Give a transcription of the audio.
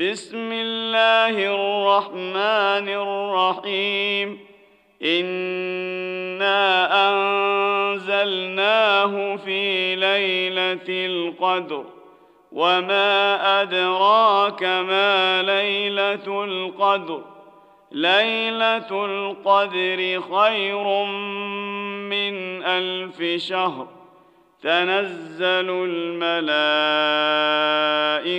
بسم الله الرحمن الرحيم. إنا أنزلناه في ليلة القدر. وما أدراك ما ليلة القدر. ليلة القدر خير من ألف شهر. تنزل الملائكة